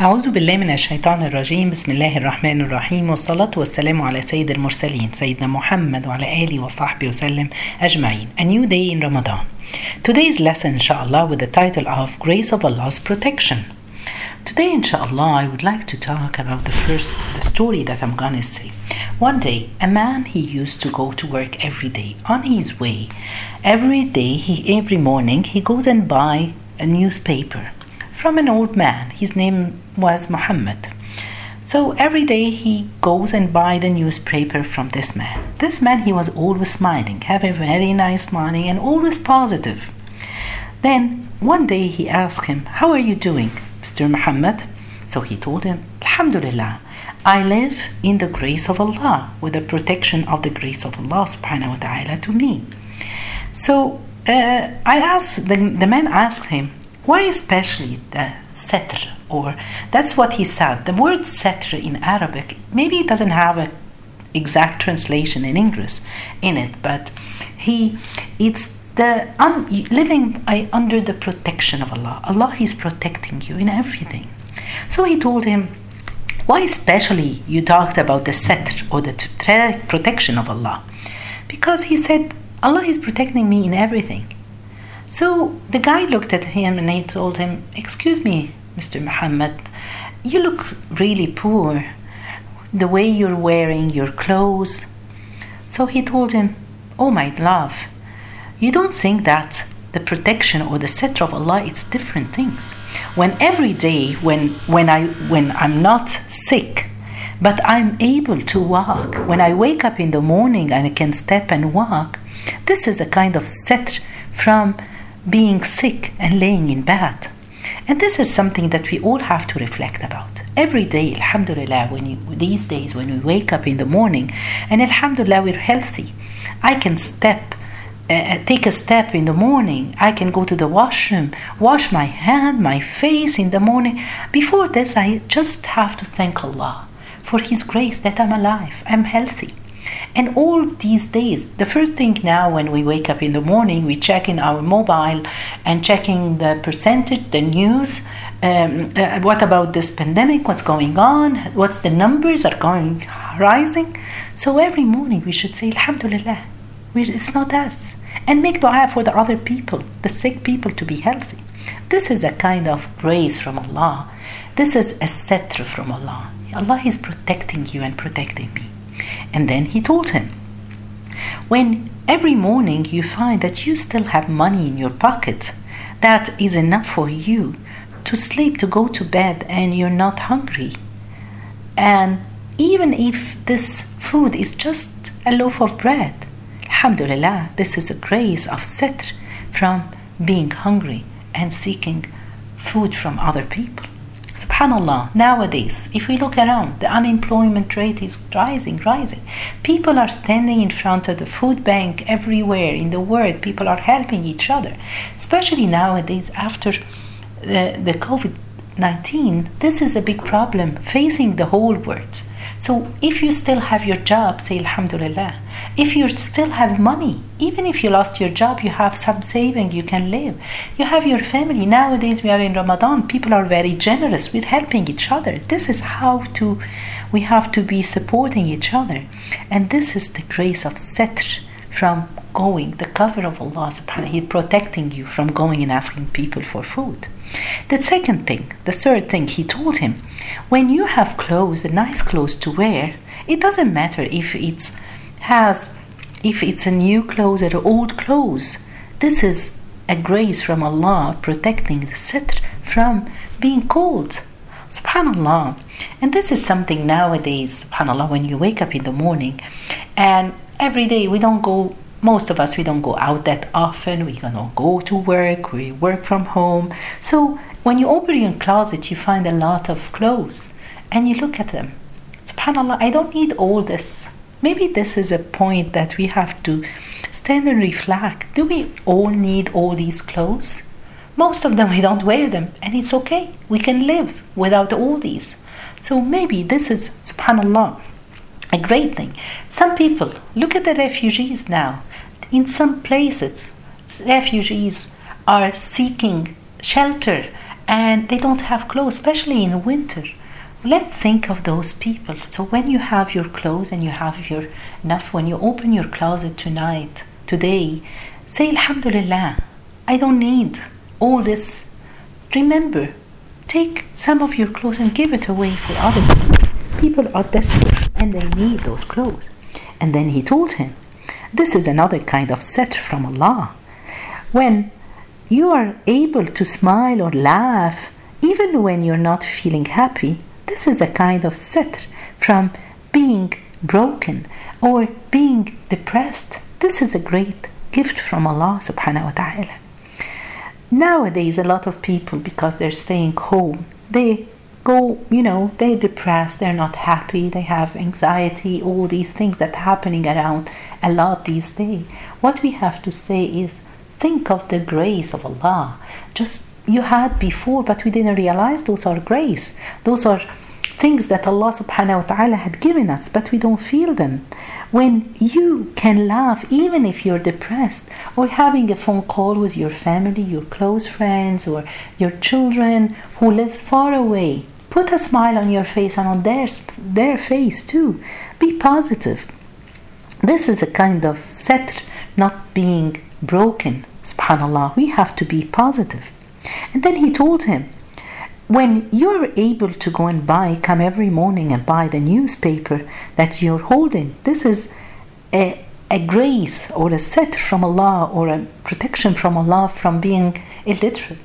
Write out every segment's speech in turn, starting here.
أعوذ بالله من الشيطان الرجيم بسم الله الرحمن الرحيم والصلاة والسلام على سيد المرسلين سيدنا محمد وعلى آله وصحبه وسلم أجمعين A new day in Ramadan Today's lesson inshallah with the title of Grace of Allah's Protection Today inshallah I would like to talk about the first the story that I'm gonna say One day a man he used to go to work every day on his way every day he every morning he goes and buy a newspaper from an old man. His name was Muhammad. So every day he goes and buy the newspaper from this man. This man he was always smiling, have a very nice smiling and always positive. Then one day he asked him, How are you doing, Mr. Muhammad? So he told him, Alhamdulillah, I live in the grace of Allah, with the protection of the grace of Allah subhanahu wa ta'ala to me. So uh, I asked the, the man asked him, why especially the setr? Or that's what he said. The word setr in Arabic maybe it doesn't have an exact translation in English in it, but he it's the un, living under the protection of Allah. Allah is protecting you in everything. So he told him, why especially you talked about the setr or the protection of Allah? Because he said, Allah is protecting me in everything. So the guy looked at him and he told him, Excuse me, Mr. Muhammad, you look really poor. The way you're wearing your clothes. So he told him, Oh my love, you don't think that the protection or the setr of Allah it's different things. When every day when when I when I'm not sick, but I'm able to walk, when I wake up in the morning and I can step and walk, this is a kind of setr from being sick and laying in bed. And this is something that we all have to reflect about. Every day, Alhamdulillah, when you, these days when we wake up in the morning, and Alhamdulillah, we're healthy. I can step, uh, take a step in the morning. I can go to the washroom, wash my hand, my face in the morning. Before this, I just have to thank Allah for His grace that I'm alive, I'm healthy. And all these days, the first thing now when we wake up in the morning, we check in our mobile and checking the percentage, the news. Um, uh, what about this pandemic? What's going on? What's the numbers are going rising? So every morning we should say, Alhamdulillah, it's not us. And make dua for the other people, the sick people to be healthy. This is a kind of grace from Allah. This is a setr from Allah. Allah is protecting you and protecting me. And then he told him, When every morning you find that you still have money in your pocket, that is enough for you to sleep, to go to bed, and you're not hungry. And even if this food is just a loaf of bread, Alhamdulillah, this is a grace of setr from being hungry and seeking food from other people. Subhanallah, nowadays, if we look around, the unemployment rate is rising, rising. People are standing in front of the food bank everywhere in the world. People are helping each other, especially nowadays after the, the COVID 19. This is a big problem facing the whole world. So if you still have your job, say Alhamdulillah. If you still have money, even if you lost your job, you have some saving, you can live. You have your family. Nowadays we are in Ramadan, people are very generous. We're helping each other. This is how to we have to be supporting each other. And this is the grace of setr from going, the cover of Allah subhanahu He protecting you from going and asking people for food. The second thing, the third thing he told him, when you have clothes, nice clothes to wear, it doesn't matter if it's has if it's a new clothes or old clothes. This is a grace from Allah protecting the setr from being cold. Subhanallah. And this is something nowadays, subhanallah, when you wake up in the morning and every day we don't go most of us we don't go out that often we don't go to work we work from home so when you open your closet you find a lot of clothes and you look at them subhanallah i don't need all this maybe this is a point that we have to stand and reflect do we all need all these clothes most of them we don't wear them and it's okay we can live without all these so maybe this is subhanallah a great thing. Some people look at the refugees now. In some places, refugees are seeking shelter and they don't have clothes, especially in winter. Let's think of those people. So when you have your clothes and you have your enough, when you open your closet tonight, today, say Alhamdulillah. I don't need all this. Remember, take some of your clothes and give it away for others. People are desperate and they need those clothes. And then he told him, this is another kind of setr from Allah. When you are able to smile or laugh, even when you're not feeling happy, this is a kind of setr from being broken or being depressed. This is a great gift from Allah subhanahu wa ta'ala. Nowadays, a lot of people, because they're staying home, they go, you know, they're depressed, they're not happy, they have anxiety, all these things that are happening around a lot these days. What we have to say is think of the grace of Allah. Just you had before, but we didn't realize those are grace. Those are things that Allah subhanahu wa ta'ala had given us, but we don't feel them. When you can laugh, even if you're depressed, or having a phone call with your family, your close friends, or your children who lives far away, put a smile on your face and on their, their face too. Be positive. This is a kind of setr, not being broken. Subhanallah, we have to be positive. And then he told him, when you're able to go and buy, come every morning and buy the newspaper that you're holding, this is a, a grace or a setr from Allah or a protection from Allah from being illiterate.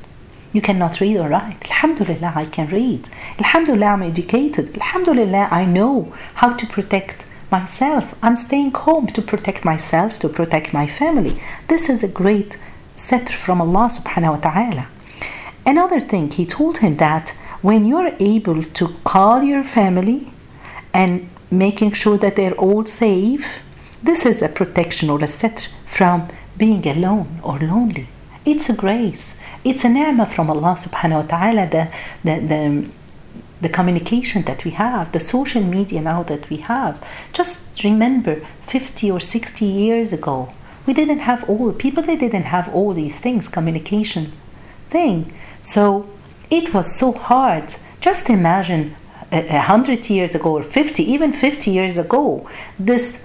You cannot read or write. Alhamdulillah, I can read. Alhamdulillah, I'm educated. Alhamdulillah, I know how to protect myself. I'm staying home to protect myself, to protect my family. This is a great setr from Allah subhanahu wa ta'ala. Another thing, he told him that when you're able to call your family and making sure that they're all safe, this is a protection or a setr from being alone or lonely. It's a grace. It's a ni'mah from Allah subhanahu wa ta'ala, the, the, the, the communication that we have, the social media now that we have. Just remember 50 or 60 years ago, we didn't have all, people they didn't have all these things, communication thing. So it was so hard. Just imagine a hundred years ago or 50, even 50 years ago, this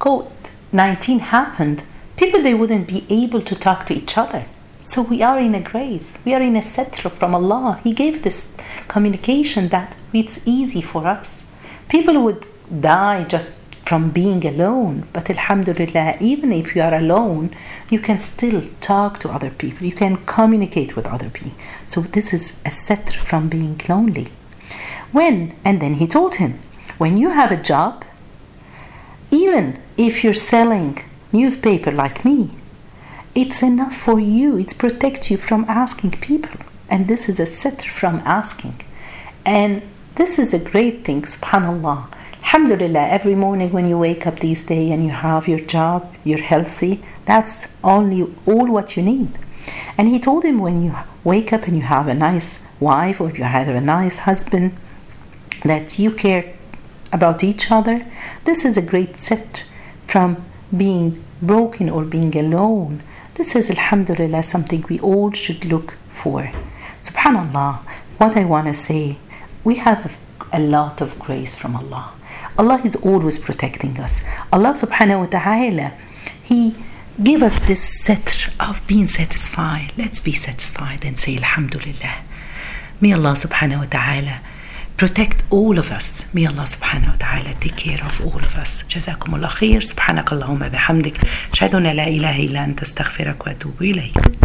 COVID 19 happened. People, they wouldn't be able to talk to each other. So we are in a grace. We are in a setra from Allah. He gave this communication that it's easy for us. People would die just from being alone. But Alhamdulillah, even if you are alone, you can still talk to other people. You can communicate with other people. So this is a setr from being lonely. When, and then he told him, when you have a job, even if you're selling newspaper like me, it's enough for you. It protects you from asking people. And this is a setr from asking. And this is a great thing, subhanAllah. Alhamdulillah, every morning when you wake up these days and you have your job, you're healthy, that's only all what you need. And he told him when you wake up and you have a nice wife or you have a nice husband, that you care about each other, this is a great setr from being broken or being alone. This is, Alhamdulillah, something we all should look for. Subhanallah, what I want to say, we have a lot of grace from Allah. Allah is always protecting us. Allah subhanahu wa ta'ala, He gave us this set of being satisfied. Let's be satisfied and say Alhamdulillah. May Allah subhanahu wa ta'ala protect all of us. May Allah subhanahu wa ta'ala take care of all of us. جزاكم الله خير سبحانك اللهم بحمدك أشهد أن لا إله إلا أنت أستغفرك وأتوب إليك